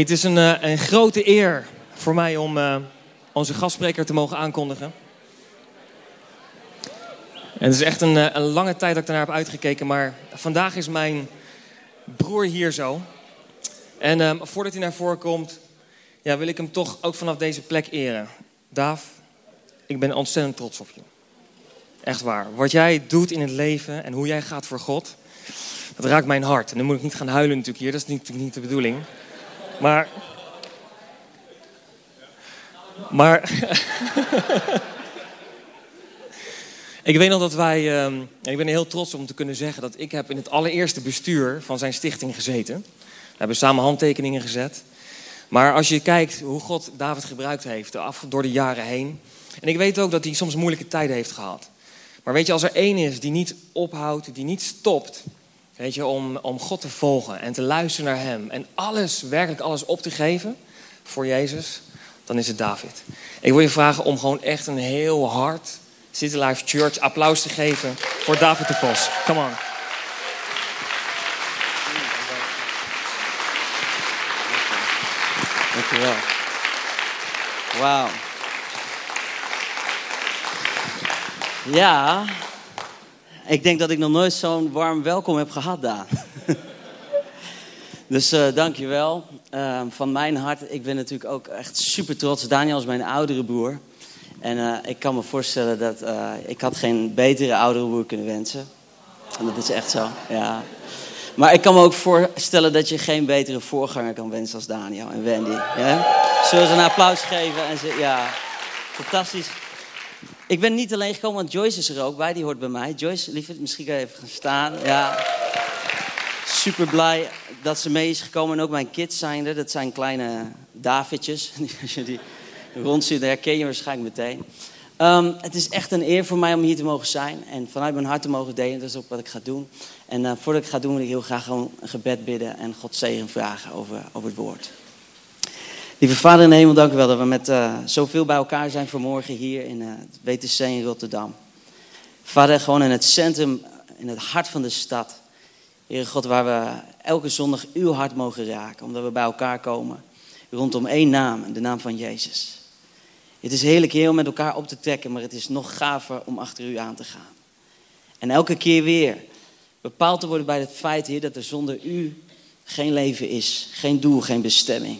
Het is een, eh, een grote eer voor mij om eh, onze gastspreker te mogen aankondigen. En het is echt een, eh, een lange tijd dat ik daarnaar heb uitgekeken, maar vandaag is mijn broer hier zo. En ehm, voordat hij naar voren komt, ja, wil ik hem toch ook vanaf deze plek eren. Daaf, ik ben ontzettend trots op je. Echt waar. Wat jij doet in het leven en hoe jij gaat voor God, dat raakt mijn hart. En dan moet ik niet gaan huilen natuurlijk hier, dat is natuurlijk niet de bedoeling. Maar. Maar. ik weet nog dat wij. ehm, ik ben heel trots om te kunnen zeggen dat ik heb in het allereerste bestuur van zijn stichting gezeten. We hebben samen handtekeningen gezet. Maar als je kijkt hoe God David gebruikt heeft door de jaren heen. En ik weet ook dat hij soms moeilijke tijden heeft gehad. Maar weet je, als er één is die niet ophoudt, die niet stopt. Weet je, om, om God te volgen en te luisteren naar Hem. En alles, werkelijk alles op te geven voor Jezus. Dan is het David. Ik wil je vragen om gewoon echt een heel hard City Life Church applaus te geven voor David de Vos. Come on. Dankjewel. Wauw. Ja, ik denk dat ik nog nooit zo'n warm welkom heb gehad, Daan. dus uh, dankjewel. Uh, van mijn hart, ik ben natuurlijk ook echt super trots. Daniel is mijn oudere broer. En uh, ik kan me voorstellen dat ik had geen betere oudere broer kunnen wensen. En dat is echt zo, ja. Maar ik kan me ook voorstellen dat je geen betere voorganger kan wensen als Daniel en Wendy. Ja? Zullen ze een applaus geven? En ze, ja, fantastisch. Ik ben niet alleen gekomen, want Joyce is er ook bij. Die hoort bij mij. Joyce, lieverd, misschien kan je even gaan staan. Ja. Super blij dat ze mee is gekomen. En ook mijn kids zijn er. Dat zijn kleine Davidjes. Als je die rondziet, dan herken je waarschijnlijk meteen. Um, het is echt een eer voor mij om hier te mogen zijn. En vanuit mijn hart te mogen delen. Dat is ook wat ik ga doen. En uh, voordat ik ga doen, wil ik heel graag gewoon een gebed bidden. En God zegen vragen over, over het woord. Lieve Vader in hemel, dank u wel dat we met uh, zoveel bij elkaar zijn vanmorgen hier in uh, het WTC in Rotterdam. Vader, gewoon in het centrum, in het hart van de stad. Heere God, waar we elke zondag uw hart mogen raken, omdat we bij elkaar komen rondom één naam, de naam van Jezus. Het is heerlijk heel met elkaar op te trekken, maar het is nog gaver om achter u aan te gaan. En elke keer weer bepaald te worden bij het feit, Heer, dat er zonder u geen leven is, geen doel, geen bestemming.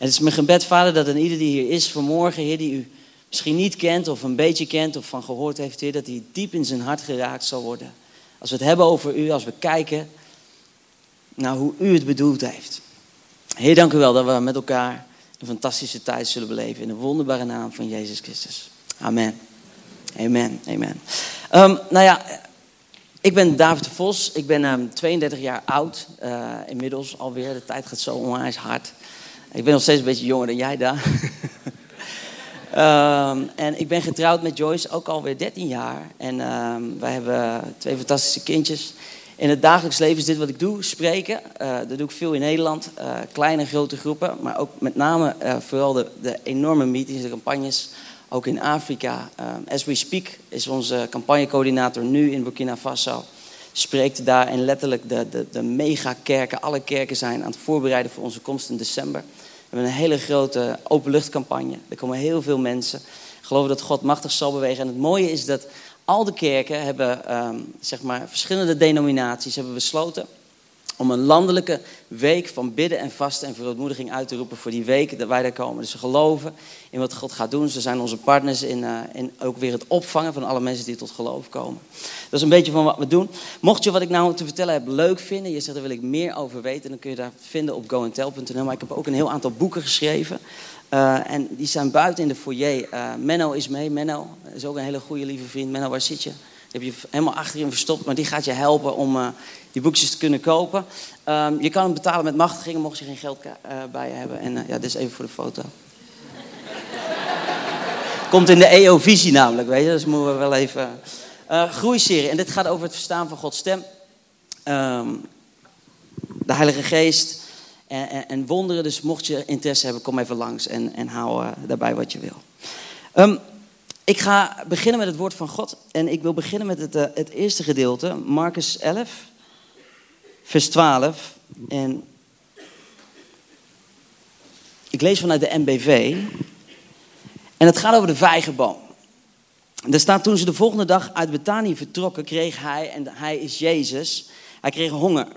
Het is mijn gebed, Vader, dat een ieder die hier is vanmorgen, Heer, die u misschien niet kent of een beetje kent of van gehoord heeft, Heer, dat hij diep in zijn hart geraakt zal worden. Als we het hebben over u, als we kijken naar hoe u het bedoeld heeft. Heer, dank u wel dat we met elkaar een fantastische tijd zullen beleven in de wonderbare naam van Jezus Christus. Amen. Amen. Amen. Um, nou ja, ik ben David de Vos. Ik ben um, 32 jaar oud. Uh, inmiddels alweer. De tijd gaat zo onwijs hard. Ik ben nog steeds een beetje jonger dan jij, daar. um, en ik ben getrouwd met Joyce, ook alweer 13 jaar. En um, wij hebben twee fantastische kindjes. In het dagelijks leven is dit wat ik doe, spreken. Uh, dat doe ik veel in Nederland. Uh, kleine en grote groepen. Maar ook met name uh, vooral de, de, enorme meetings, de campagnes. Ook in Afrika. As We Speak is onze campagnecoördinator nu in Burkina Faso. Spreekt daar en letterlijk de, de, de megakerken. Alle kerken zijn aan het voorbereiden voor onze komst in december. We hebben een hele grote openluchtcampagne. Er komen heel veel mensen. Geloven dat God machtig zal bewegen. En het mooie is dat al de kerken hebben, um, zeg maar, verschillende denominaties hebben besloten om een landelijke week van bidden en vasten en verootmoediging uit te roepen voor die week dat wij daar komen. Dus ze geloven in wat God gaat doen. Ze zijn onze partners in, uh, in ook weer het opvangen van alle mensen die tot geloof komen. Dat is een beetje van wat we doen. Mocht je wat ik nou te vertellen heb leuk vinden, je zegt daar wil ik meer over weten, dan kun je daar vinden op goandtell.nl. Maar ik heb ook een heel aantal boeken geschreven. Uh, en die zijn buiten in de foyer. Uh, Menno is mee. Menno is ook een hele goede lieve vriend. Menno, waar zit je? Heb je helemaal achterin verstopt, maar die gaat je helpen om uh, die boekjes te kunnen kopen. Um, je kan hem betalen met machtigingen, mocht je geen geld bij je hebben. En ja, dit is even voor de foto. Komt in de EO-visie namelijk, weet je. Dus moeten we wel even... groeiserie. En dit gaat over het verstaan van Gods stem. Um, de Heilige Geest en, en, en, wonderen. Dus mocht je interesse hebben, kom even langs en, en uh, daarbij wat je wil. Um, ik ga beginnen met het woord van God. En ik wil beginnen met het, uh, het eerste gedeelte, Marcus 11, vers 12. En Ik lees vanuit de MBV. En het gaat over de vijgenboom. Er staat toen ze de volgende dag uit Betanië vertrokken, kreeg hij, en hij is Jezus, hij kreeg honger.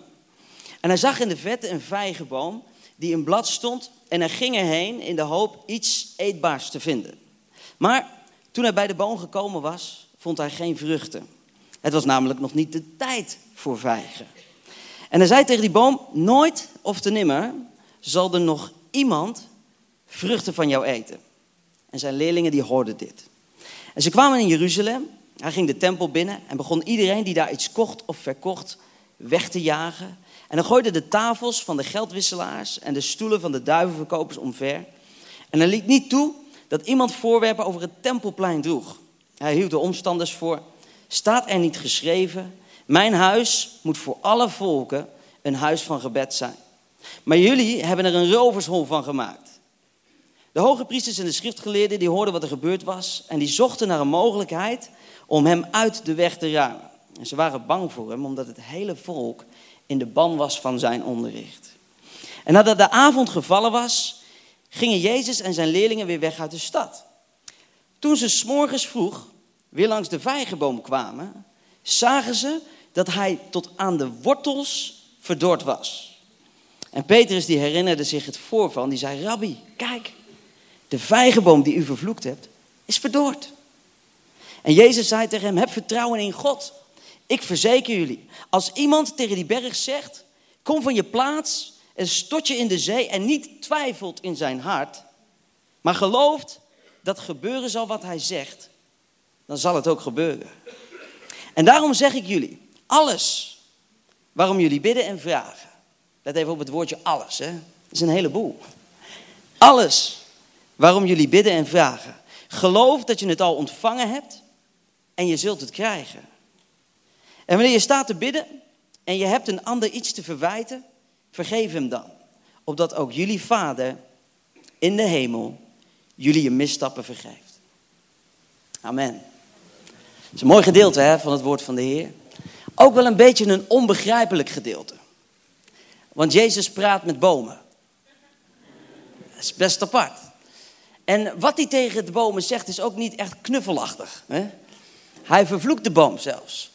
En hij zag in de vette een vijgenboom die in blad stond en hij ging erheen in de hoop iets eetbaars te vinden. Maar toen hij bij de boom gekomen was, vond hij geen vruchten. Het was namelijk nog niet de tijd voor vijgen. En hij zei tegen die boom, nooit of te nimmer zal er nog iemand vruchten van jou eten. En zijn leerlingen die hoorden dit. En ze kwamen in Jeruzalem. Hij ging de tempel binnen en begon iedereen die daar iets kocht of verkocht weg te jagen. En hij gooide de tafels van de geldwisselaars en de stoelen van de duivenverkopers omver. En hij liet niet toe dat iemand voorwerpen over het tempelplein droeg. Hij hield de omstanders voor. Staat er niet geschreven, mijn huis moet voor alle volken een huis van gebed zijn. Maar jullie hebben er een rovershol van gemaakt. De hoge priesters en de schriftgeleerden die hoorden wat er gebeurd was en die zochten naar een mogelijkheid om hem uit de weg te ruimen. En ze waren bang voor hem omdat het hele volk in de ban was van zijn onderricht. En nadat de avond gevallen was, gingen Jezus en zijn leerlingen weer weg uit de stad. Toen ze s'morgens vroeg weer langs de vijgenboom kwamen, zagen ze dat hij tot aan de wortels verdord was. En Petrus die herinnerde zich het voorval, die zei, Rabbi, kijk, de vijgenboom die u vervloekt hebt, is verdord. En Jezus zei tegen hem, heb vertrouwen in God. Ik verzeker jullie, als iemand tegen die berg zegt, kom van je plaats en stort je in de zee en niet twijfelt in zijn hart, maar gelooft dat gebeuren zal wat hij zegt, dan zal het ook gebeuren. En daarom zeg ik jullie, alles waarom jullie bidden en vragen, let even op het woordje alles, hè? dat is een heleboel. Alles waarom jullie bidden en vragen, geloof dat je het al ontvangen hebt en je zult het krijgen. En wanneer je staat te bidden en je hebt een ander iets te verwijten, vergeef hem dan. Opdat ook jullie Vader in de hemel jullie je misstappen vergeeft. Amen. Dat is een mooi gedeelte hè, van het woord van de Heer. Ook wel een beetje een onbegrijpelijk gedeelte. Want Jezus praat met bomen. Dat is best apart. En wat hij tegen de bomen zegt is ook niet echt knuffelachtig. Hè? Hij vervloekt de boom zelfs.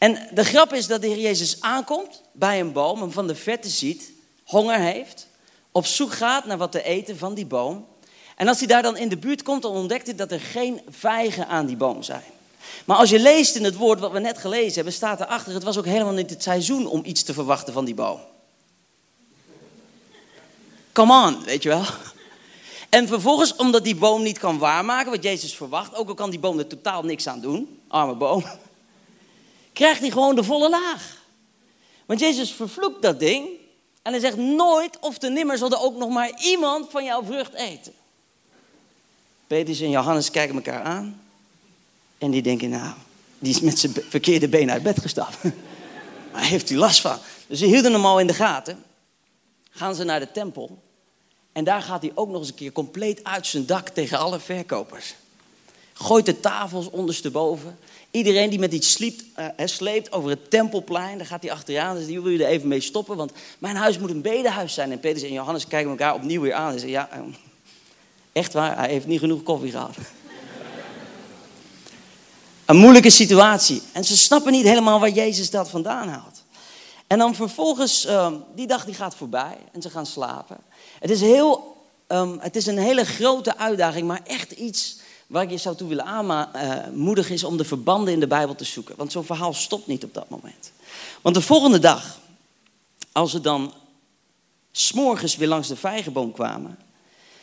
En de grap is dat de Heer Jezus aankomt bij een boom, hem van de verte ziet, honger heeft, op zoek gaat naar wat te eten van die boom. En als hij daar dan in de buurt komt, dan ontdekt hij dat er geen vijgen aan die boom zijn. Maar als je leest in het woord wat we net gelezen hebben, staat erachter, het was ook helemaal niet het seizoen om iets te verwachten van die boom. Come on, weet je wel. En vervolgens, omdat die boom niet kan waarmaken wat Jezus verwacht, ook al kan die boom er totaal niks aan doen, arme boom, krijgt hij gewoon de volle laag. Want Jezus vervloekt dat ding en hij zegt nooit of te nimmer zal er ook nog maar iemand van jouw vrucht eten. Petrus en Johannes kijken elkaar aan en die denken, nou, die is met zijn verkeerde been uit bed gestapt. Waar heeft hij last van? Dus ze hielden hem al in de gaten. Gaan ze naar de tempel. En daar gaat hij ook nog eens een keer compleet uit zijn dak tegen alle verkopers. Gooit de tafels ondersteboven. Iedereen die met iets sliept, uh, sleept over het tempelplein, daar gaat hij achteraan. Dus die wil je er even mee stoppen, want mijn huis moet een bedehuis zijn. En Petrus en Johannes kijken elkaar opnieuw weer aan. En zeggen, ja, uh, echt waar, hij heeft niet genoeg koffie gehad. een moeilijke situatie. En ze snappen niet helemaal waar Jezus dat vandaan haalt. En dan vervolgens, uh, die dag die gaat voorbij en ze gaan slapen. Het is, heel, um, het is een hele grote uitdaging, maar echt iets waar ik je zou toe willen aanmoedigen is om de verbanden in de Bijbel te zoeken. Want zo'n verhaal stopt niet op dat moment. Want de volgende dag, als ze dan s'morgens weer langs de vijgenboom kwamen,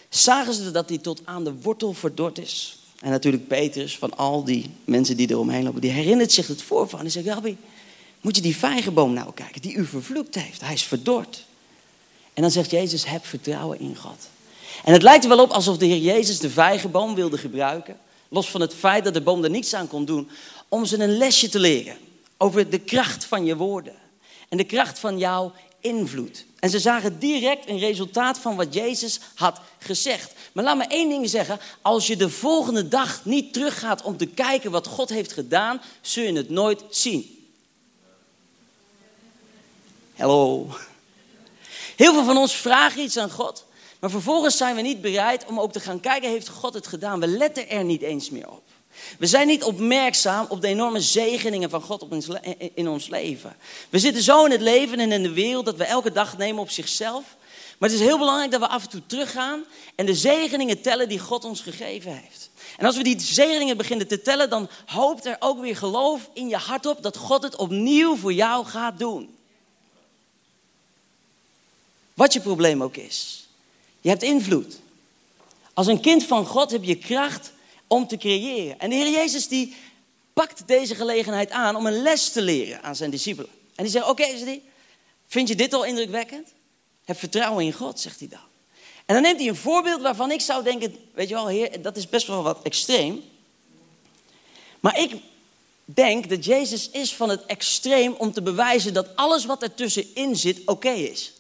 zagen ze dat hij tot aan de wortel verdord is. En natuurlijk Petrus, van al die mensen die eromheen lopen, die herinnert zich het voorval. En die zegt, Rabbi, moet je die vijgenboom nou kijken, die u vervloekt heeft. Hij is verdord. En dan zegt Jezus, heb vertrouwen in God. En het lijkt er wel op alsof de Heer Jezus de vijgenboom wilde gebruiken, los van het feit dat de boom er niets aan kon doen, om ze een lesje te leren over de kracht van je woorden en de kracht van jouw invloed. En ze zagen direct een resultaat van wat Jezus had gezegd. Maar laat me één ding zeggen, als je de volgende dag niet teruggaat om te kijken wat God heeft gedaan, zul je het nooit zien. Hallo. Heel veel van ons vragen iets aan God. Maar vervolgens zijn we niet bereid om ook te gaan kijken, heeft God het gedaan? We letten er niet eens meer op. We zijn niet opmerkzaam op de enorme zegeningen van God in ons leven. We zitten zo in het leven en in de wereld dat we elke dag nemen op zichzelf. Maar het is heel belangrijk dat we af en toe teruggaan en de zegeningen tellen die God ons gegeven heeft. En als we die zegeningen beginnen te tellen, dan hoopt er ook weer geloof in je hart op dat God het opnieuw voor jou gaat doen. Wat je probleem ook is. Je hebt invloed. Als een kind van God heb je kracht om te creëren. En de Heer Jezus die pakt deze gelegenheid aan om een les te leren aan zijn discipelen. En die zegt, oké, okay, vind je dit al indrukwekkend? Heb vertrouwen in God, zegt hij dan. En dan neemt hij een voorbeeld waarvan ik zou denken, weet je wel, heer, dat is best wel wat extreem. Maar ik denk dat Jezus is van het extreem om te bewijzen dat alles wat ertussenin zit oké is.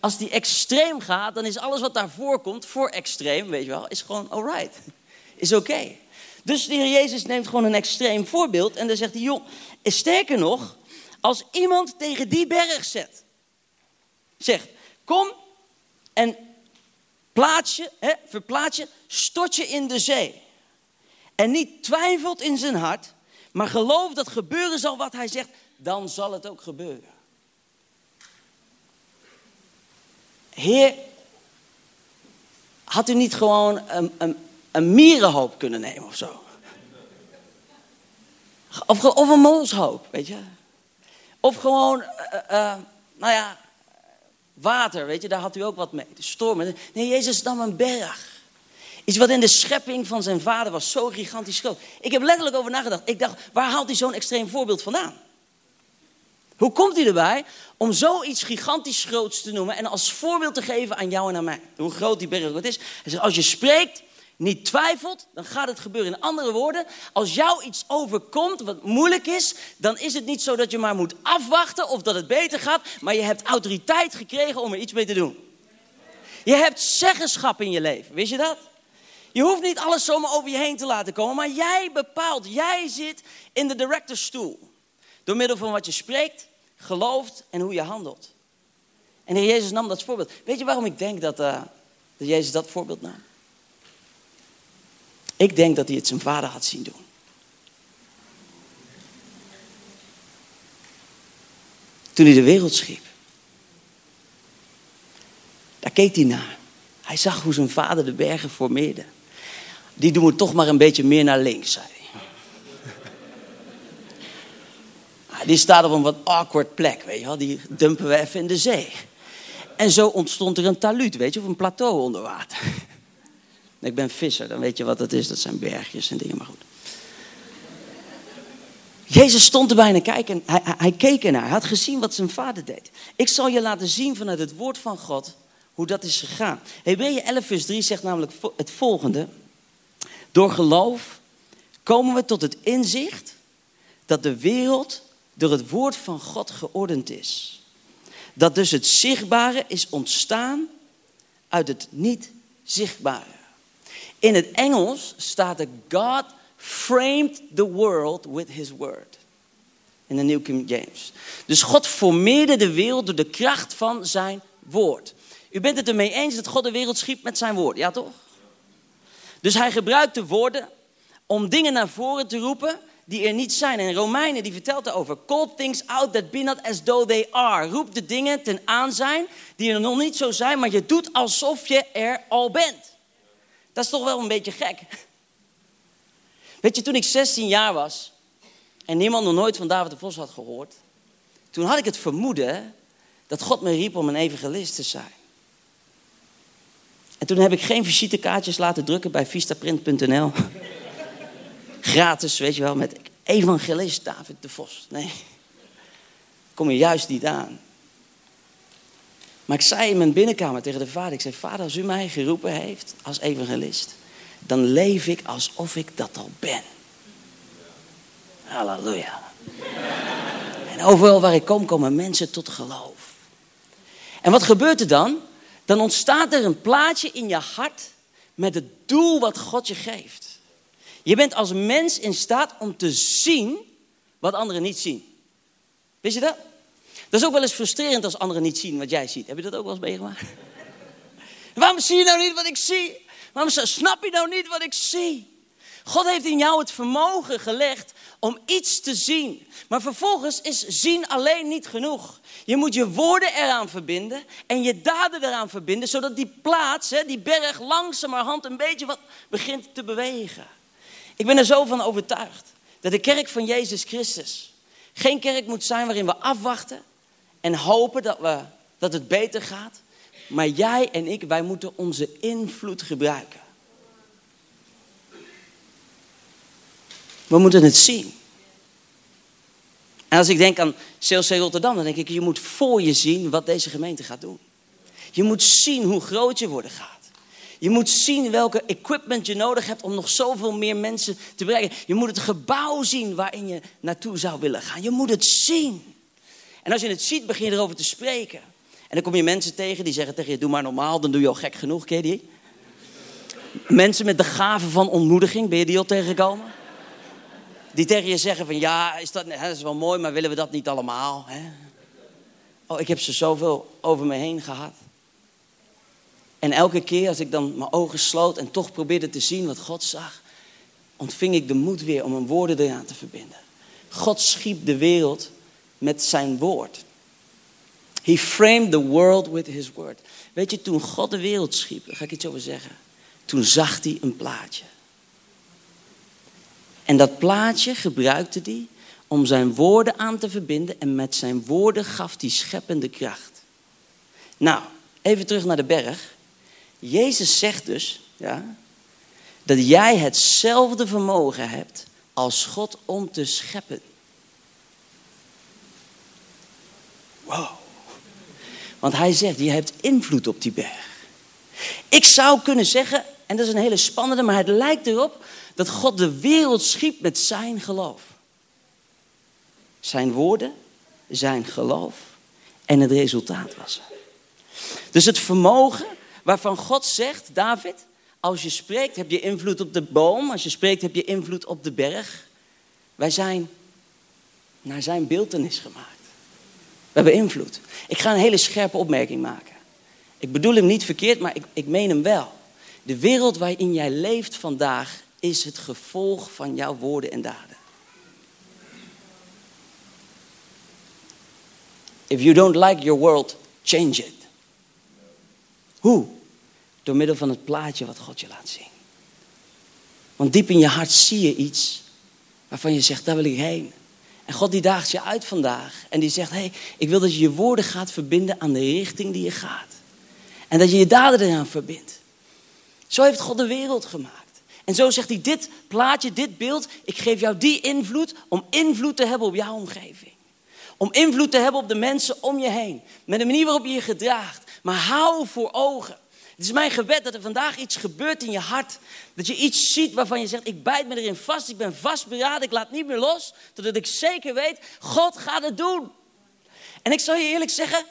Als die extreem gaat, dan is alles wat daarvoor komt, voor extreem, weet je wel, is gewoon alright. Is oké. Dus de Heer Jezus neemt gewoon een extreem voorbeeld en dan zegt hij, joh, sterker nog, als iemand tegen die berg zet, zegt, kom en plaats je, hè, verplaats je, stort je in de zee. En niet twijfelt in zijn hart, maar gelooft dat gebeuren zal wat hij zegt, dan zal het ook gebeuren. Heer, had u niet gewoon een, een, een mierenhoop kunnen nemen of zo? Of, of een molshoop, weet je? Of gewoon, uh, uh, nou ja, water, weet je, daar had u ook wat mee. De stormen. Nee, Jezus nam een berg. Iets wat in de schepping van zijn vader was zo gigantisch groot. Ik heb letterlijk over nagedacht. Ik dacht, waar haalt hij zo'n extreem voorbeeld vandaan? Hoe komt hij erbij om zoiets gigantisch groots te noemen en als voorbeeld te geven aan jou en aan mij? Hoe groot die berg ook is. Hij zegt, als je spreekt, niet twijfelt, dan gaat het gebeuren. In andere woorden, als jou iets overkomt wat moeilijk is, dan is het niet zo dat je maar moet afwachten of dat het beter gaat, maar je hebt autoriteit gekregen om er iets mee te doen. Je hebt zeggenschap in je leven, wist je dat? Je hoeft niet alles zomaar over je heen te laten komen, maar jij bepaalt, jij zit in de directorstoel. Door middel van wat je spreekt, gelooft en hoe je handelt. En Jezus nam dat voorbeeld. Weet je waarom ik denk dat, uh, dat Jezus dat voorbeeld nam? Ik denk dat hij het zijn vader had zien doen. Toen hij de wereld schiep. Daar keek hij naar. Hij zag hoe zijn vader de bergen formeerde. Die doen we toch maar een beetje meer naar links, zei hij. Die staat op een wat awkward plek, weet je wel. Die dumpen we even in de zee. En zo ontstond er een taluut, weet je, of een plateau onder water. Ik ben visser, dan weet je wat dat is. Dat zijn bergjes en dingen, maar goed. Jezus stond erbij en kijken. Hij, hij, hij keek ernaar. Hij had gezien wat zijn vader deed. Ik zal je laten zien vanuit het woord van God hoe dat is gegaan. Hebreeën 11 vers 3 zegt namelijk het volgende. Door geloof komen we tot het inzicht dat de wereld door het woord van God geordend is. Dat dus het zichtbare is ontstaan uit het niet zichtbare. In het Engels staat er God framed the world with his word. In de New King James. Dus God formeerde de wereld door de kracht van zijn woord. U bent het ermee eens dat God de wereld schiep met zijn woord, ja toch? Dus hij gebruikte woorden om dingen naar voren te roepen die er niet zijn. En Romeinen die vertelt erover. Call things out that be not as though they are. Roep de dingen ten aanzijn die er nog niet zo zijn, maar je doet alsof je er al bent. Dat is toch wel een beetje gek. Weet je, toen ik 16 jaar was en niemand nog nooit van David de Vos had gehoord, toen had ik het vermoeden dat God me riep om een evangelist te zijn. En toen heb ik geen visitekaartjes laten drukken bij vistaprint.nl. Gratis, weet je wel, met evangelist David de Vos. Nee, kom je juist niet aan. Maar ik zei in mijn binnenkamer tegen de vader, ik zei, vader, als u mij geroepen heeft als evangelist, dan leef ik alsof ik dat al ben. Halleluja. En overal waar ik kom, komen mensen tot geloof. En wat gebeurt er dan? Dan ontstaat er een plaatje in je hart met het doel wat God je geeft. Je bent als mens in staat om te zien wat anderen niet zien. Wist je dat? Dat is ook wel eens frustrerend als anderen niet zien wat jij ziet. Heb je dat ook wel eens meegemaakt? Waarom zie je nou niet wat ik zie? Waarom snap je nou niet wat ik zie? God heeft in jou het vermogen gelegd om iets te zien. Maar vervolgens is zien alleen niet genoeg. Je moet je woorden eraan verbinden en je daden eraan verbinden, zodat die plaats, die berg, langzamerhand een beetje wat begint te bewegen. Ik ben er zo van overtuigd dat de kerk van Jezus Christus geen kerk moet zijn waarin we afwachten en hopen dat, we, dat het beter gaat. Maar jij en ik, wij moeten onze invloed gebruiken. We moeten het zien. En als ik denk aan CLC Rotterdam, dan denk ik, je moet voor je zien wat deze gemeente gaat doen. Je moet zien hoe groot je worden gaat. Je moet zien welke equipment je nodig hebt om nog zoveel meer mensen te bereiken. Je moet het gebouw zien waarin je naartoe zou willen gaan. Je moet het zien. En als je het ziet, begin je erover te spreken. En dan kom je mensen tegen die zeggen tegen je, doe maar normaal, dan doe je al gek genoeg, ken je die? Mensen met de gave van ontmoediging, ben je die al tegengekomen? Die tegen je zeggen van ja, is dat, dat is wel mooi, maar willen we dat niet allemaal? Hè? Oh, ik heb ze zoveel over me heen gehad. En elke keer als ik dan mijn ogen sloot en toch probeerde te zien wat God zag, ontving ik de moed weer om mijn woorden eraan te verbinden. God schiep de wereld met zijn woord. He framed the world with his word. Weet je, toen God de wereld schiep, daar ga ik iets over zeggen. Toen zag hij een plaatje. En dat plaatje gebruikte hij om zijn woorden aan te verbinden en met zijn woorden gaf hij scheppende kracht. Nou, even terug naar de berg. Jezus zegt dus ja, dat jij hetzelfde vermogen hebt als God om te scheppen. Wow. Want hij zegt, je hebt invloed op die berg. Ik zou kunnen zeggen, en dat is een hele spannende, maar het lijkt erop dat God de wereld schiep met zijn geloof. Zijn woorden, zijn geloof en het resultaat was er. Dus het vermogen waarvan God zegt, David, als je spreekt heb je invloed op de boom, als je spreekt heb je invloed op de berg. Wij zijn naar zijn beeldenis gemaakt. We hebben invloed. Ik ga een hele scherpe opmerking maken. Ik bedoel hem niet verkeerd, maar ik, ik meen hem wel. De wereld waarin jij leeft vandaag is het gevolg van jouw woorden en daden. If you don't like your world, change it. Hoe? Door middel van het plaatje wat God je laat zien. Want diep in je hart zie je iets waarvan je zegt, daar wil ik heen. En God die daagt je uit vandaag. En die zegt, hé, hey, ik wil dat je je woorden gaat verbinden aan de richting die je gaat. En dat je je daden eraan verbindt. Zo heeft God de wereld gemaakt. En zo zegt hij, dit plaatje, dit beeld, ik geef jou die invloed om invloed te hebben op jouw omgeving. Om invloed te hebben op de mensen om je heen. Met de manier waarop je je gedraagt. Maar hou voor ogen. Het is mijn gebed dat er vandaag iets gebeurt in je hart. Dat je iets ziet waarvan je zegt, ik bijt me erin vast, ik ben vastberaden, ik laat niet meer los. Totdat ik zeker weet, God gaat het doen. En ik zal je eerlijk zeggen,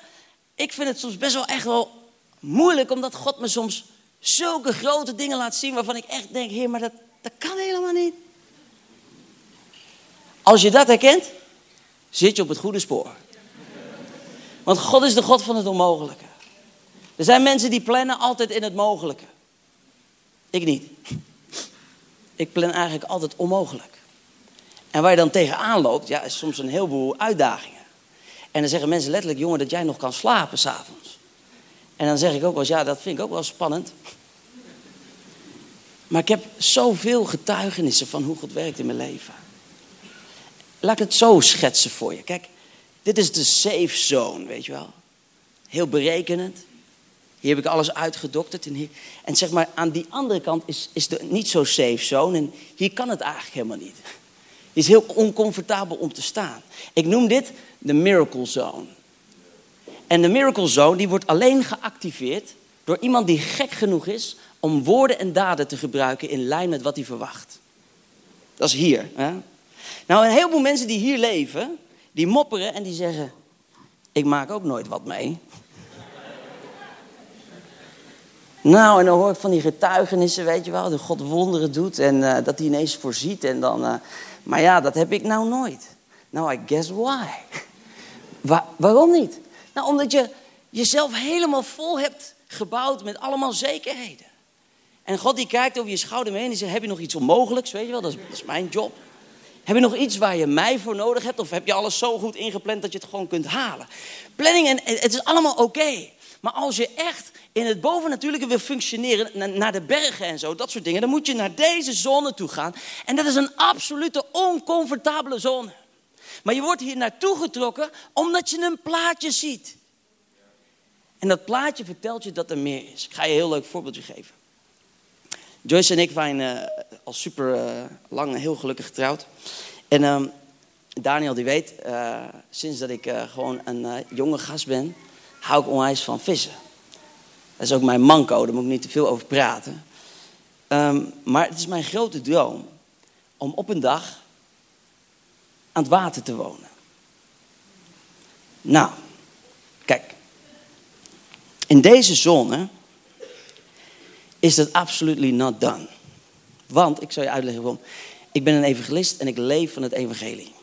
ik vind het soms best wel echt wel moeilijk, omdat God me soms zulke grote dingen laat zien waarvan ik echt denk, heer, maar dat, dat kan helemaal niet. Als je dat herkent, zit je op het goede spoor. Want God is de God van het onmogelijke. Er zijn mensen die plannen altijd in het mogelijke. Ik niet. Ik plan eigenlijk altijd onmogelijk. En waar je dan tegenaan loopt, ja, is soms een heleboel uitdagingen. En dan zeggen mensen letterlijk, jongen, dat jij nog kan slapen s'avonds. En dan zeg ik ook wel eens, ja, dat vind ik ook wel spannend. Maar ik heb zoveel getuigenissen van hoe God werkt in mijn leven. Laat ik het zo schetsen voor je. Kijk, dit is de safe zone, weet je wel. Heel berekenend. Hier heb ik alles uitgedokterd. En, en zeg maar, aan die andere kant is, is de niet zo safe zone. En hier kan het eigenlijk helemaal niet. Het is heel oncomfortabel om te staan. Ik noem dit de miracle zone. En de miracle zone die wordt alleen geactiveerd door iemand die gek genoeg is om woorden en daden te gebruiken in lijn met wat hij verwacht. Dat is hier. Hè? Nou, een heleboel mensen die hier leven, die mopperen en die zeggen: Ik maak ook nooit wat mee. Nou, en dan hoor ik van die getuigenissen, weet je wel, dat God wonderen doet en uh, dat hij ineens voorziet. En dan, uh, maar ja, dat heb ik nou nooit. Nou, I guess why. waarom niet? Nou, omdat je jezelf helemaal vol hebt gebouwd met allemaal zekerheden. En God die kijkt over je schouder mee en die zegt, heb je nog iets onmogelijks? Weet je wel, dat is, dat is mijn job. Heb je nog iets waar je mij voor nodig hebt? Of heb je alles zo goed ingepland dat je het gewoon kunt halen? Planning, en het is allemaal oké. Maar als je echt in het bovennatuurlijke wil functioneren, naar de bergen en zo, dat soort dingen, dan moet je naar deze zone toe gaan. En dat is een absolute oncomfortabele zone. Maar je wordt hier naartoe getrokken omdat je een plaatje ziet. En dat plaatje vertelt je dat er meer is. Ik ga je een heel leuk voorbeeldje geven. Joyce en ik zijn uh, al super uh, lang heel gelukkig getrouwd. En uh, Daniel die weet, eh, sinds dat ik gewoon een jonge gast ben, hou ik onwijs van vissen. Dat is ook mijn manco, daar moet ik niet te veel over praten. Um, maar het is mijn grote droom om op een dag aan het water te wonen. Nou, kijk. In deze zone is dat absolutely not done. Want, ik zal je uitleggen waarom. Ik ben een evangelist en ik leef van het evangelie.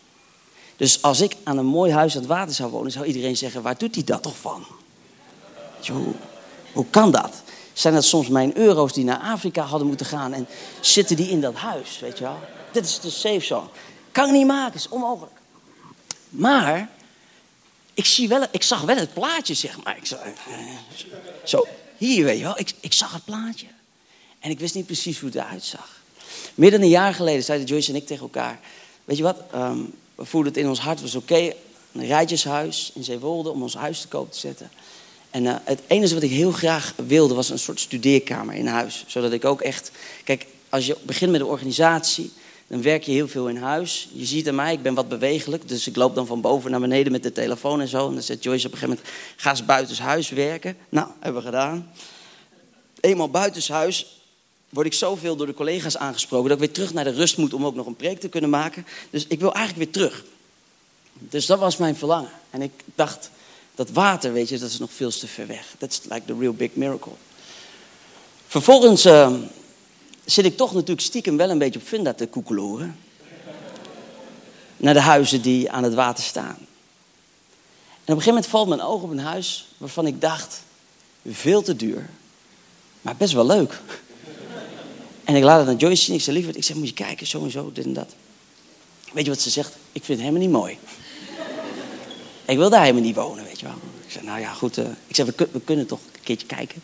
Dus als ik aan een mooi huis aan het water zou wonen, zou iedereen zeggen: waar doet hij dat toch van? Hoe, hoe kan dat? Zijn dat soms mijn euro's die naar Afrika hadden moeten gaan en zitten die in dat huis, weet je wel? Dit is de safe zone. Kan ik niet maken, is onmogelijk. Maar ik, zie wel, ik zag wel het plaatje, zeg maar. Ik zag, zo, hier weet je wel. Ik, ik zag het plaatje. En ik wist niet precies hoe het eruit zag. Meer dan een jaar geleden zeiden Joyce en ik tegen elkaar... Weet je wat, ehm, we voelden het in ons hart, was oké. een rijtjeshuis in Zeewolde om ons huis te koop te zetten. En uh, het enige wat ik heel graag wilde was een soort studeerkamer in huis. Zodat ik ook echt... Kijk, als je begint met een organisatie dan werk je heel veel in huis. Je ziet aan mij, ik ben wat bewegelijk. Dus ik loop dan van boven naar beneden met de telefoon en zo. En dan zegt Joyce op een gegeven moment, ga eens buitenshuis werken. Nou, hebben we gedaan. Eenmaal buitenshuis word ik zoveel door de collega's aangesproken... dat ik weer terug naar de rust moet om ook nog een preek te kunnen maken. Dus ik wil eigenlijk weer terug. Dus dat was mijn verlangen. En ik dacht, dat water, weet je, dat is nog veel te ver weg. That's like the real big miracle. Vervolgens... Uh, zit ik toch natuurlijk stiekem wel een beetje op Funda te koekeloren. Naar de huizen die aan het water staan. En op een gegeven moment valt mijn oog op een huis waarvan ik dacht, veel te duur, maar best wel leuk. En ik laat het aan Joyce zien. Ik zei, lieverd, ik zeg, moet je kijken, zo en zo, dit en dat. Weet je wat ze zegt? Ik vind helemaal niet mooi. ik wil daar helemaal niet wonen, weet je wel. Ik zeg, nou ja, goed. Uh, ik zeg, we, kunnen toch een keertje kijken.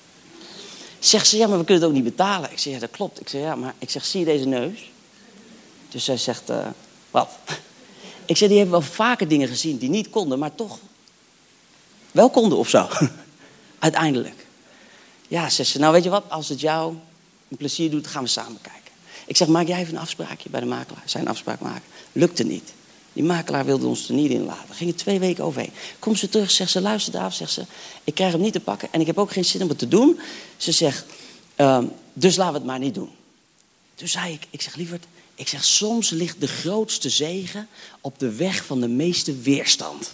Zegt ze, ja, maar we kunnen het ook niet betalen. Ik zeg, ja, dat klopt. Ik zeg, ja, maar ik zeg, zie je deze neus? Dus zij zegt, uh, wat? Ik zeg, die hebben wel vaker dingen gezien die niet konden, maar toch wel konden of zo. Uiteindelijk. Ja, zegt ze, nou weet je wat, als het jou een plezier doet, gaan we samen kijken. Ik zeg, maak jij even een afspraakje bij de makelaar. Zijn afspraak maken. Lukte niet. Die makelaar wilde ons er niet in laten. Gingen twee weken overheen. Komt ze terug, zegt ze, luister daar, zegt ze. Ik krijg hem niet te pakken en ik heb ook geen zin om het te doen. Ze zegt, ehm, dus laten we het maar niet doen. Toen zei ik, ik zeg lieverd, ik zeg soms ligt de grootste zegen op de weg van de meeste weerstand.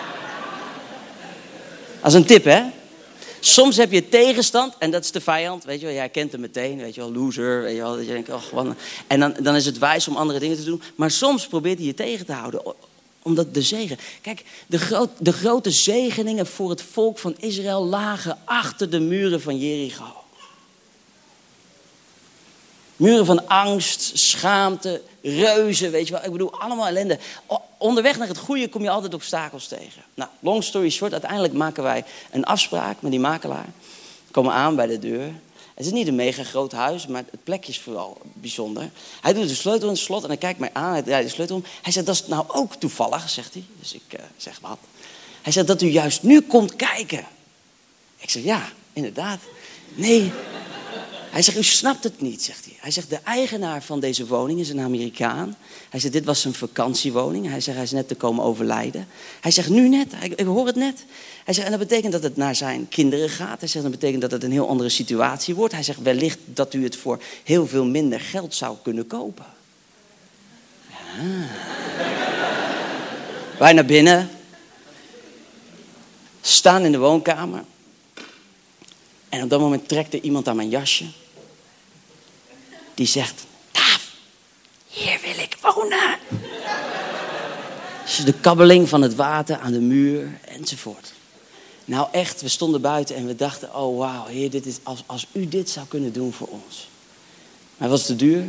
Als een tip, hè? Soms heb je tegenstand en dat is de vijand. Weet je wel, jij kent hem meteen. Weet je wel, loser. Weet je wel, dat je denkt, oh. En dan, dan is het wijs om andere dingen te doen. Maar soms probeert hij je tegen te houden. Omdat de zegen. Kijk, de, groot, de grote zegeningen voor het volk van Israël lagen achter de muren van Jericho. Muren van angst, schaamte, reuzen, weet je wel. Ik bedoel, allemaal ellende. Onderweg naar het goede kom je altijd obstakels tegen. Nou, long story short, uiteindelijk maken wij een afspraak met die makelaar. Komen aan bij de deur. Het is niet een mega groot huis, maar het plekje is vooral bijzonder. Hij doet de sleutel in het slot en hij kijkt mij aan. Hij draait de sleutel om. Hij zegt, dat is nou ook toevallig, zegt hij. Dus ik uh, zeg, wat? Hij zegt, dat u juist nu komt kijken. Ik zeg, ja, inderdaad. Nee, hij zegt, u snapt het niet, zegt hij. Hij zegt, de eigenaar van deze woning is een Amerikaan. Hij zegt, dit was zijn vakantiewoning. Hij zegt, hij is net te komen overlijden. Hij zegt, nu net, ik, hoor het net. Hij zegt, en dat betekent dat het naar zijn kinderen gaat. Hij zegt, dat betekent dat het een heel andere situatie wordt. Hij zegt, wellicht dat u het voor heel veel minder geld zou kunnen kopen. Ja. Wij naar binnen. Staan in de woonkamer. En op dat moment trekt er iemand aan mijn jasje. Die zegt, Taaf, hier wil ik wonen. Dus de kabbeling van het water aan de muur enzovoort. Nou echt, we stonden buiten en we dachten, oh wauw, heer, dit is, als, als u dit zou kunnen doen voor ons. Maar het was te duur,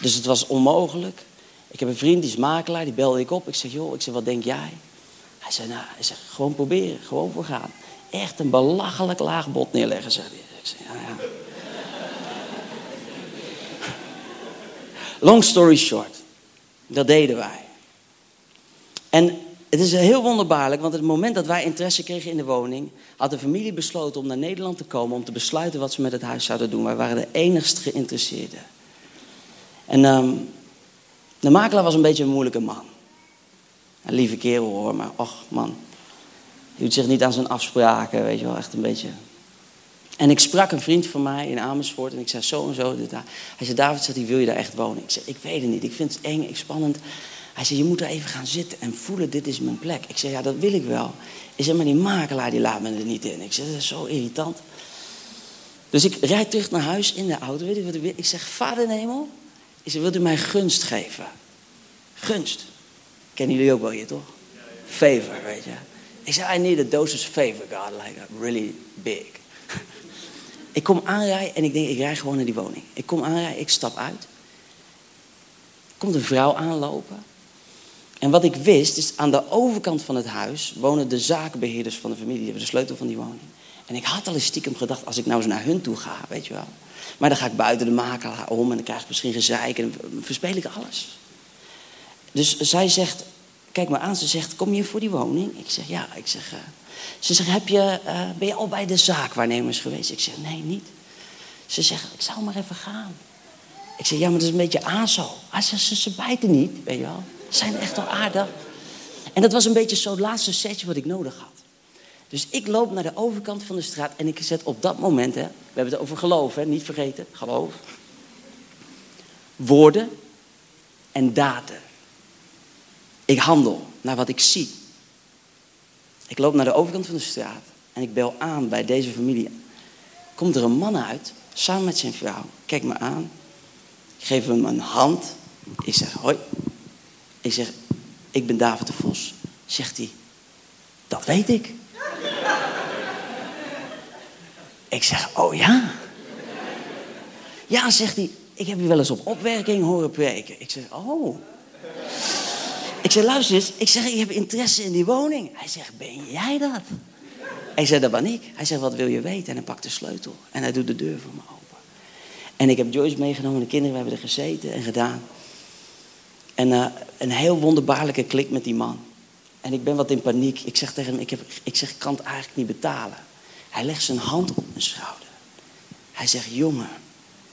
dus het was onmogelijk. Ik heb een vriend, die is makelaar, die belde ik op. Ik zeg, joh, ik zeg, wat denk jij? Hij zei, nou, hij zegt, gewoon proberen, gewoon voor gaan. Echt een belachelijk laag bod neerleggen, zei hij. Ja, ja. Long story short, dat deden wij. En het is heel wonderbaarlijk, want het moment dat wij interesse kregen in de woning, had de familie besloten om naar Nederland te komen om te besluiten wat ze met het huis zouden doen. Wij waren de enigst geïnteresseerden. En um, de makelaar was een beetje een moeilijke man. Een lieve kerel hoor, maar och man. Doet zich niet aan zijn afspraken, weet je wel, echt een beetje. En ik sprak een vriend van mij in Amersfoort en ik zei zo en zo. Hij zei, David, zegt, wil je daar echt wonen? Ik zei, ik weet het niet, ik vind het eng, ik spannend. Hij zei, je moet er even gaan zitten en voelen, dit is mijn plek. Ik zei, ja, dat wil ik wel. Ik zei, maar die makelaar die laat me er niet in. Ik zei, dat is zo irritant. Dus ik rijd terug naar huis in de auto. Ik zeg, vader Hemel, ik wilt u mij gunst geven? Gunst. Kennen jullie ook wel hier, toch? Favor, weet je. Ik zei, I need a dose of favor, God, like really big. ik kom aanrijden en ik denk, ik rij gewoon naar die woning. Ik kom aanrijden, ik stap uit. Komt een vrouw aanlopen. En wat ik wist, is aan de overkant van het huis wonen de zakenbeheerders van de familie. Die hebben de sleutel van die woning. En ik had al eens stiekem gedacht, als ik nou eens naar hun toe ga, weet je wel. Maar dan ga ik buiten de makelaar om en dan krijg ik misschien gezeik en verspeel ik alles. Dus zij zegt, kijk maar aan, ze zegt, kom je voor die woning? Ik zeg, ja. Ik zeg, uh, ze zegt, heb je, uh, ben je al bij de zaakwaarnemers geweest? Ik zeg, nee, niet. Ze zegt, ik zou maar even gaan. Ik zeg, ja, maar dat is een beetje azo. Ah, ze, ze, bijten niet, weet je wel. Ze zijn echt wel aardig. En dat was een beetje zo het laatste setje wat ik nodig had. Dus ik loop naar de overkant van de straat en ik zet op dat moment, hè, we hebben het over geloof, hè, niet vergeten, geloof. Woorden en daden. Ik handel naar wat ik zie. Ik loop naar de overkant van de straat en ik bel aan bij deze familie. Komt er een man uit, samen met zijn vrouw. Kijk me aan. Ik geef hem een hand. Ik zeg, hoi. Ik zeg, ik ben David de Vos. Zegt hij, dat weet ik. Ik zeg, oh ja? Ja, zegt hij, ik heb je wel eens op opwerking horen preken. Ik zeg, oh. Zeg, luister eens. Ik zeg, ik heb interesse in die woning. Hij zegt, ben jij dat? Ik zeg, dat ben ik. Hij zegt, wat wil je weten? En hij pakt de sleutel. En hij doet de deur voor me open. En ik heb Joyce meegenomen. De kinderen, hebben er gezeten en gedaan. En uh, een heel wonderbaarlijke klik met die man. En ik ben wat in paniek. Ik zeg tegen hem, ik, heb, ik zeg, ik kan het eigenlijk niet betalen. Hij legt zijn hand op mijn schouder. Hij zegt, jongen.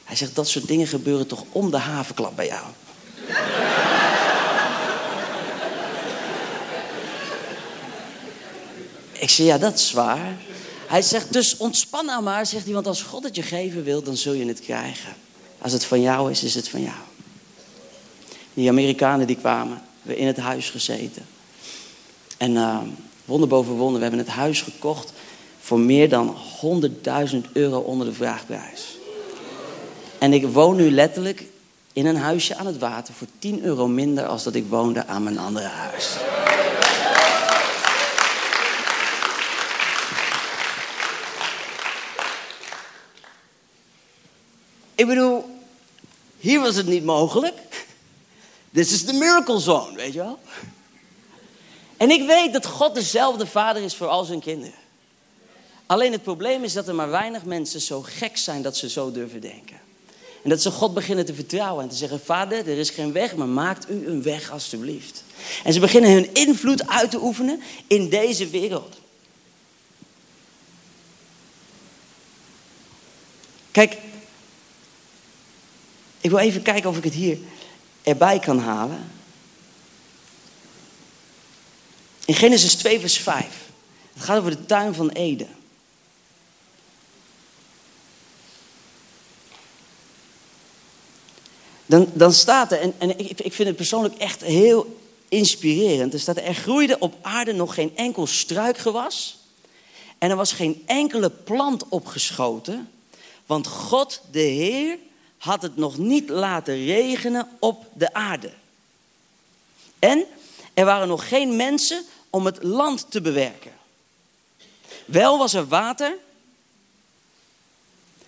Hij zegt, dat soort dingen gebeuren toch om de havenklap bij jou. Ik zeg, ja, dat is waar. Hij zegt, dus ontspan nou maar, zegt hij, want als God het je geven wil, dan zul je het krijgen. Als het van jou is, is het van jou. Die Amerikanen die kwamen, we in het huis gezeten. En uh, wonder boven wonder, we hebben het huis gekocht voor meer dan 100.000 euro onder de vraagprijs. En ik woon nu letterlijk in een huisje aan het water voor 10 euro minder als dat ik woonde aan mijn andere huis. Ik bedoel, hier was het niet mogelijk. Dit is de miracle zone, weet je wel? En ik weet dat God dezelfde vader is voor al zijn kinderen. Alleen het probleem is dat er maar weinig mensen zo gek zijn dat ze zo durven denken. En dat ze God beginnen te vertrouwen en te zeggen: Vader, er is geen weg, maar maakt u een weg alstublieft. En ze beginnen hun invloed uit te oefenen in deze wereld. Kijk, ik wil even kijken of ik het hier erbij kan halen. In Genesis 2, vers 5. Het gaat over de tuin van Eden. Dan, dan staat er, en, en ik, ik vind het persoonlijk echt heel inspirerend. Er staat er, er groeide op aarde nog geen enkel struikgewas. En er was geen enkele plant opgeschoten. Want God, de Heer, had het nog niet laten regenen op de aarde. En er waren nog geen mensen om het land te bewerken. Wel was er water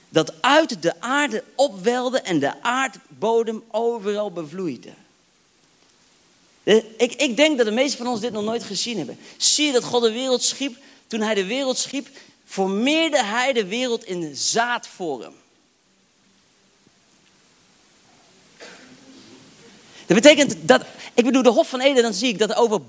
dat uit de aarde opwelde en de aardbodem overal bevloeide. Ik, ik denk dat de meesten van ons dit nog nooit gezien hebben. Zie je dat God de wereld schiep? Toen hij de wereld schiep, formeerde hij de wereld in zaadvorm. Dat betekent dat, ik bedoel, de Hof van Eden, dan zie ik dat over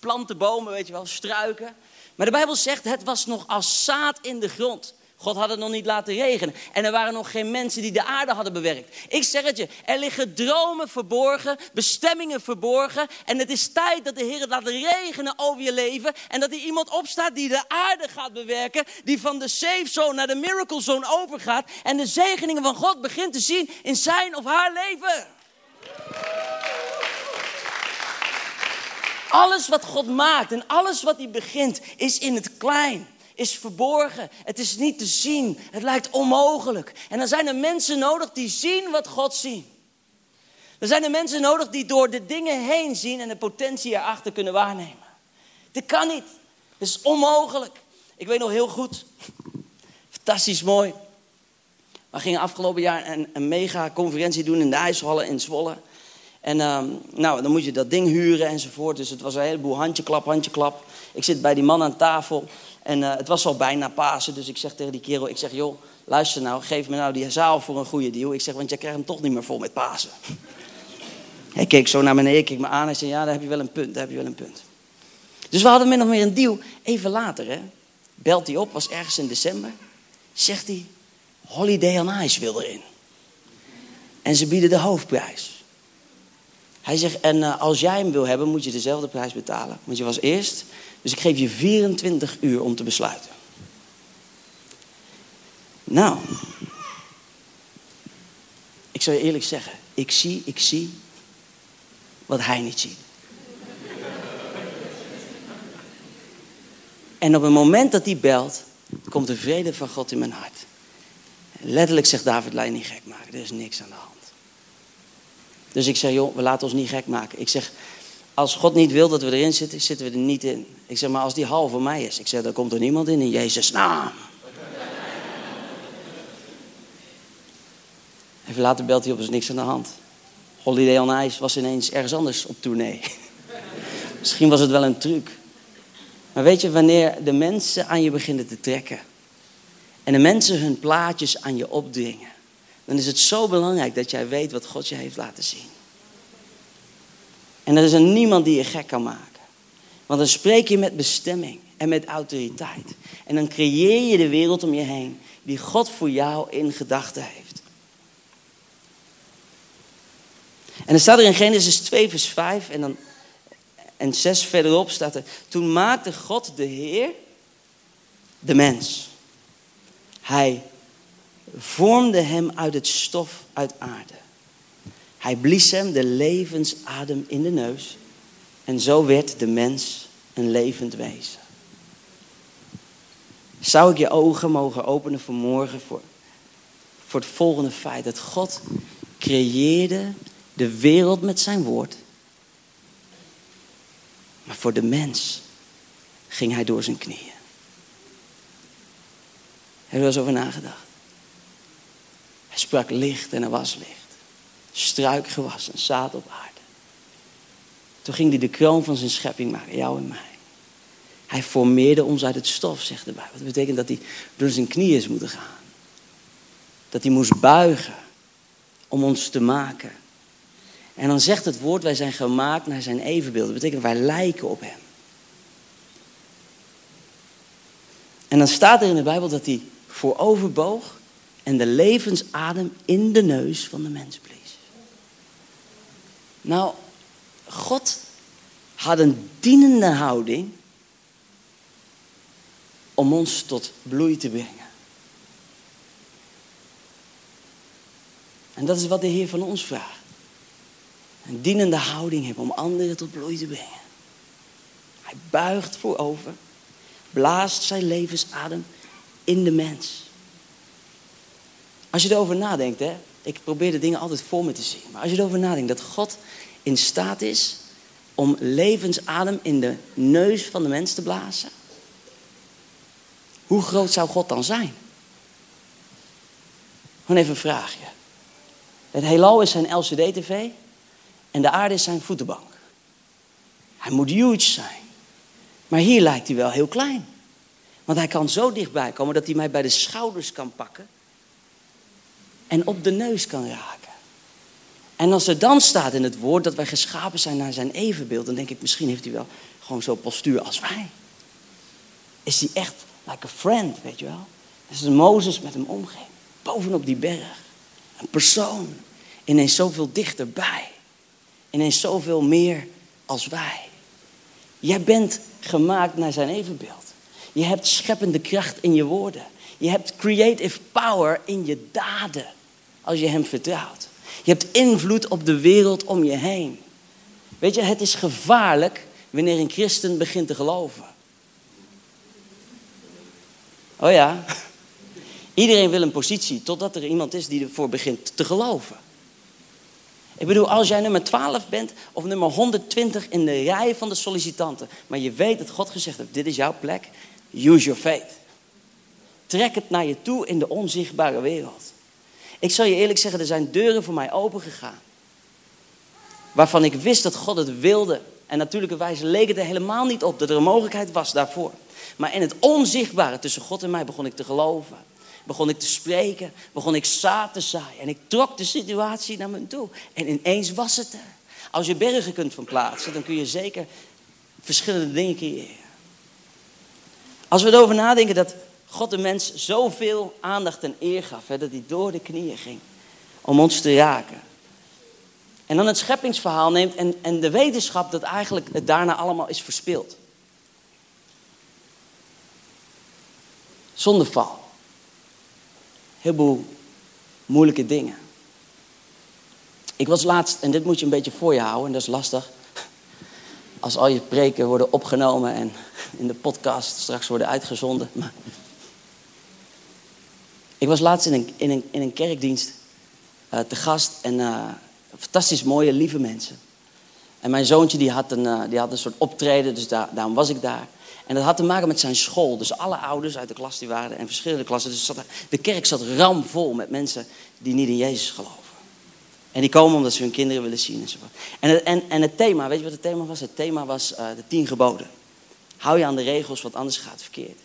planten, bomen, weet je wel, struiken. Maar de Bijbel zegt, het was nog als zaad in de grond. God had het nog niet laten regenen. En er waren nog geen mensen die de aarde hadden bewerkt. Ik zeg het je, er liggen dromen verborgen, bestemmingen verborgen. En het is tijd dat de Heer het laat regenen over je leven. En dat er iemand opstaat die de aarde gaat bewerken. Die van de safe zone naar de miracle zone overgaat. En de zegeningen van God begint te zien in zijn of haar leven. Alles wat God maakt en alles wat hij begint is in het klein is verborgen. Het is niet te zien. Het lijkt onmogelijk. En dan zijn er mensen nodig die zien wat God ziet. Er zijn er mensen nodig die door de dingen heen zien en de potentie erachter kunnen waarnemen. Dit kan niet. Het is onmogelijk. Ik weet nog heel goed. Fantastisch mooi. We gingen afgelopen jaar een, een mega conferentie doen in de IJshallen in Zwolle. En ehm, nou, dan moet je dat ding huren enzovoort. Dus het was een heleboel handjeklap, handjeklap. Ik zit bij die man aan tafel. En uh, het was al bijna Pasen. Dus ik zeg tegen die kerel, ik zeg, joh, luister nou, geef me nou die zaal voor een goede deal. Ik zeg, want jij krijgt hem toch niet meer vol met Pasen. Hij keek zo naar beneden, keek me aan en zei, ja, daar heb je wel een punt, daar heb je wel een punt. Dus we hadden min of meer een deal. Even later, hè, belt hij op, was ergens in december. Zegt hij, Holiday on Ice wil erin. En ze bieden de hoofdprijs. Hij zegt, en uh, als jij hem wil hebben, moet je dezelfde prijs betalen. Want je was eerst. Dus ik geef je 24 uur om te besluiten. Nou, ik zou je eerlijk zeggen, ik zie, ik zie wat hij niet ziet. En op het moment dat hij belt, komt de vrede van God in mijn hart. Letterlijk zegt David, laat je niet gek maken, er is niks aan de hand. Dus ik zeg, joh, we laten ons niet gek maken. Ik zeg, als God niet wil dat we erin zitten, zitten we er niet in. Ik zeg, maar als die hal voor mij is. Ik zeg, dan komt er niemand in in Jezus' naam. Even later belt hij op, er is niks aan de hand. Holiday on Ice was ineens ergens anders op tournee. Misschien was het wel een truc. Maar weet je, wanneer de mensen aan je beginnen te trekken... en de mensen hun plaatjes aan je opdringen dan is het zo belangrijk dat jij weet wat God je heeft laten zien. En er is er niemand die je gek kan maken. Want dan spreek je met bestemming en met autoriteit. En dan creëer je de wereld om je heen die God voor jou in gedachten heeft. En dan staat er in Genesis 2, vers 5 en, dan, en 6 verderop staat er: Toen maakte God de Heer de mens. Hij vormde hem uit het stof uit aarde. Hij blies hem de levensadem in de neus. En zo werd de mens een levend wezen. Zou ik je ogen mogen openen vanmorgen voor, voor het volgende feit. Dat God creëerde de wereld met zijn woord. Maar voor de mens ging hij door zijn knieën. Heb je er eens over nagedacht? Hij sprak licht en er was licht. Struikgewas en zaad op aarde. Toen ging hij de kroon van zijn schepping maken, jou en mij. Hij formeerde ons uit het stof, zegt de Bijbel. Dat betekent dat hij door zijn knieën is moeten gaan. Dat hij moest buigen om ons te maken. En dan zegt het woord, wij zijn gemaakt naar zijn evenbeeld. Dat betekent wij lijken op hem. En dan staat er in de Bijbel dat hij vooroverboog en de levensadem in de neus van de mens blies. Nou, God had een dienende houding om ons tot bloei te brengen. En dat is wat de Heer van ons vraagt. Een dienende houding hebben om anderen tot bloei te brengen. Hij buigt voorover, blaast zijn levensadem in de mens. Als je erover nadenkt, hè, ik probeer de dingen altijd voor me te zien. Maar als je erover nadenkt dat God in staat is om levensadem in de neus van de mens te blazen. Hoe groot zou God dan zijn? Gewoon even een vraagje. Het heelal is zijn LCD-tv en de aarde is zijn voetenbank. Hij moet huge zijn. Maar hier lijkt hij wel heel klein. Want hij kan zo dichtbij komen dat hij mij bij de schouders kan pakken en op de neus kan raken. En als er dan staat in het woord dat wij geschapen zijn naar zijn evenbeeld, dan denk ik misschien heeft hij wel gewoon zo'n postuur als wij. Is hij echt like a friend, weet je wel? Dat is Mozes met hem omging. Bovenop die berg. Een persoon. Ineens zoveel dichterbij. Ineens zoveel meer als wij. Jij bent gemaakt naar zijn evenbeeld. Je hebt scheppende kracht in je woorden. Je hebt creative power in je daden. Als je hem vertrouwt. Je hebt invloed op de wereld om je heen. Weet je, het is gevaarlijk wanneer een christen begint te geloven. Oh ja. Iedereen wil een positie totdat er iemand is die ervoor begint te geloven. Ik bedoel, als jij nummer 12 bent of nummer 120 in de rij van de sollicitanten, maar je weet dat God gezegd heeft: dit is jouw plek, use your faith. Trek het naar je toe in de onzichtbare wereld. Ik zal je eerlijk zeggen, er zijn deuren voor mij opengegaan. Waarvan ik wist dat God het wilde. En natuurlijkerwijs leek het er helemaal niet op dat er een mogelijkheid was daarvoor. Maar in het onzichtbare tussen God en mij begon ik te geloven. Begon ik te spreken, begon ik zaad te zaaien. En ik trok de situatie naar me toe. En ineens was het er. Als je bergen kunt verplaatsen, dan kun je zeker verschillende dingen creëren. Als we erover nadenken dat God de mens zoveel aandacht en eer gaf, hè, dat hij door de knieën ging om ons te raken. En dan het scheppingsverhaal neemt en, en de wetenschap dat eigenlijk het daarna allemaal is verspild. Zondeval. Heel veel moeilijke dingen. Ik was laatst, en dit moet je een beetje voor je houden, en dat is lastig. Als al je preken worden opgenomen en in de podcast straks worden uitgezonden. Maar ik was laatst in een, in een, in een kerkdienst uh, te gast en uh, fantastisch mooie, lieve mensen. En mijn zoontje die had een, uh, die had een soort optreden, dus daar, daarom was ik daar. En dat had te maken met zijn school. Dus alle ouders uit de klas die waren en verschillende klassen. Dus de kerk zat ramvol met mensen die niet in Jezus geloven. En die komen omdat ze hun kinderen willen zien. En, en, en het thema, weet je wat het thema was? Het thema was de tien geboden. Hou je aan de regels, want anders gaat het verkeerd.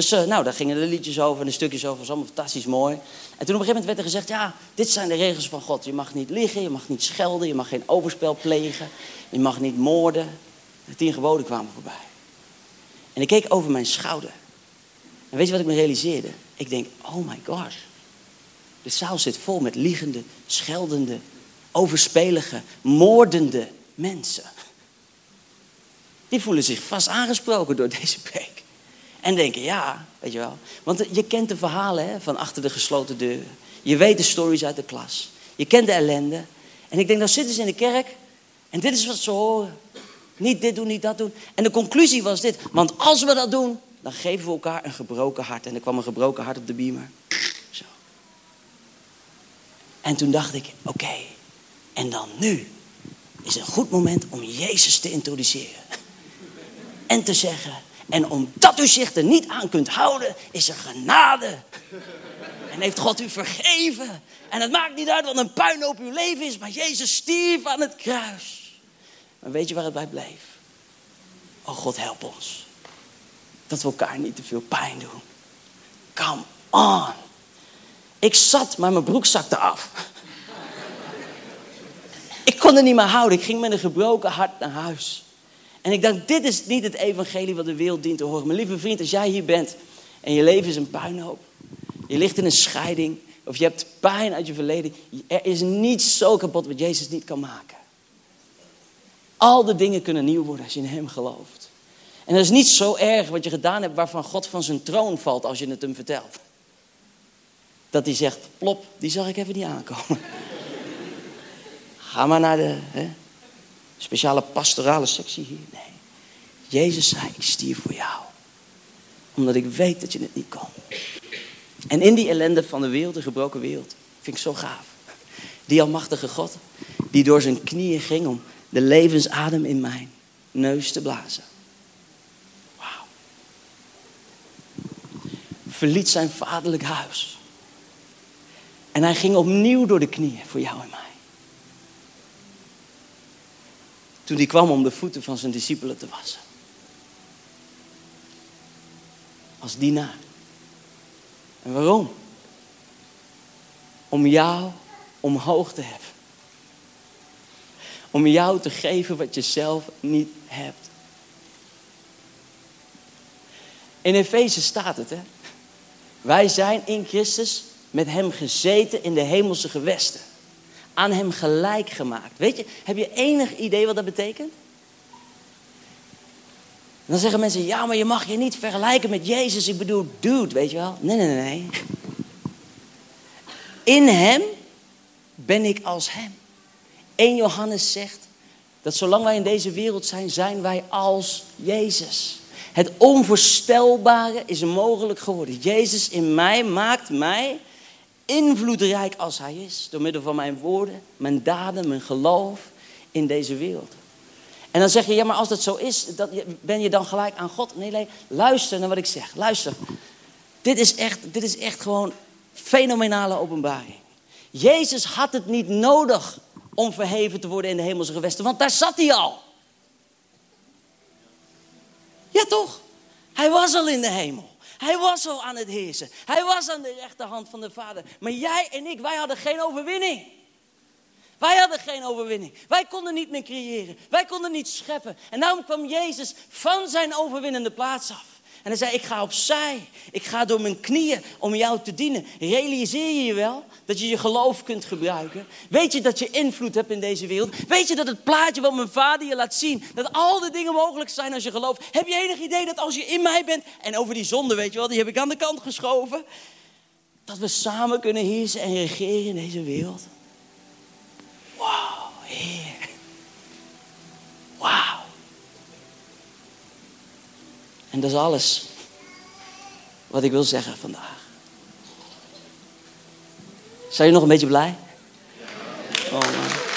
Dus uh, nou, daar gingen de liedjes over en de stukjes over. Was allemaal fantastisch mooi. En toen op een gegeven moment werd er gezegd... ja, dit zijn de regels van God. Je mag niet liegen, je mag niet schelden... je mag geen overspel plegen, je mag niet moorden. De tien geboden kwamen voorbij. En ik keek over mijn schouder. En weet je wat ik me realiseerde? Ik denk, oh my gosh. De zaal zit vol met liegende, scheldende, overspelige, moordende mensen. Die voelen zich vast aangesproken door deze preek. En denken, ja, weet je wel. Want je kent de verhalen hè, van achter de gesloten deuren. Je weet de stories uit de klas. Je kent de ellende. En ik denk, dan zitten ze in de kerk. En dit is wat ze horen. Niet dit doen, niet dat doen. En de conclusie was dit. Want als we dat doen, dan geven we elkaar een gebroken hart. En er kwam een gebroken hart op de beamer. Zo. En toen dacht ik, oké. en dan nu is een goed moment om Jezus te introduceren. En te zeggen, en omdat u zich er niet aan kunt houden, is er genade. En heeft God u vergeven. En het maakt niet uit wat een puinhoop uw leven is, maar Jezus stierf aan het kruis. Maar weet je waar het bij bleef? Oh God, help ons. Dat we elkaar niet te veel pijn doen. Come on. Ik zat, maar mijn broek zakte af. Ik kon er niet meer houden. Ik ging met een gebroken hart naar huis. En ik dacht, dit is niet het evangelie wat de wereld dient te horen. Mijn lieve vriend, als jij hier bent en je leven is een puinhoop. Je ligt in een scheiding of je hebt pijn uit je verleden. Er is niets zo kapot wat Jezus niet kan maken. Al de dingen kunnen nieuw worden als je in Hem gelooft. En dat is niet zo erg wat je gedaan hebt waarvan God van zijn troon valt als je het hem vertelt. Dat hij zegt, plop, die zag ik even niet aankomen. Ga maar naar de, hè, speciale pastorale sectie hier. Nee. Jezus zei, ik stierf voor jou. Omdat ik weet dat je het niet kon. En in die ellende van de wereld, de gebroken wereld, vind ik zo gaaf. Die almachtige God, die door zijn knieën ging om de levensadem in mijn neus te blazen. Wauw. verliet zijn vaderlijk huis. En hij ging opnieuw door de knieën voor jou en mij. Toen hij kwam om de voeten van zijn discipelen te wassen. Als dienaar. En waarom? Om jou omhoog te heffen. Om jou te geven wat je zelf niet hebt. In Efeze staat het, hè? Wij zijn in Christus met hem gezeten in de hemelse gewesten. Aan hem gelijk gemaakt. Weet je, heb je enig idee wat dat betekent? dan zeggen mensen, ja, maar je mag je niet vergelijken met Jezus. Ik bedoel, dude, weet je wel? Nee, nee, nee. In hem ben ik als hem. 1 Johannes zegt dat zolang wij in deze wereld zijn, zijn wij als Jezus. Het onvoorstelbare is mogelijk geworden. Jezus in mij maakt mij invloedrijk als Hij is. Door middel van mijn woorden, mijn daden, mijn geloof in deze wereld. En dan zeg je, ja, maar als dat zo is, dat, ben je dan gelijk aan God? Nee, nee, luister naar wat ik zeg. Luister. Dit is echt, dit is echt gewoon fenomenale openbaring. Jezus had het niet nodig om verheven te worden in de hemelse gewesten, want daar zat hij al. Ja, toch? Hij was al in de hemel. Hij was al aan het heersen. Hij was aan de rechterhand van de Vader. Maar jij en ik, wij hadden geen overwinning. Wij hadden geen overwinning. Wij konden niet meer creëren. Wij konden niet scheppen. En daarom kwam Jezus van zijn overwinnende plaats af. En hij zei, ik ga opzij. Ik ga door mijn knieën om jou te dienen. Realiseer je je wel dat je je geloof kunt gebruiken? Weet je dat je invloed hebt in deze wereld? Weet je dat het plaatje wat mijn vader je laat zien, dat al de dingen mogelijk zijn als je gelooft? Heb je enig idee dat als je in mij bent, en over die zonde weet je wel, die heb ik aan de kant geschoven, dat we samen kunnen heersen en regeren in deze wereld? Wauw. En dat is alles wat ik wil zeggen vandaag. Zijn jullie nog een beetje blij? Oh,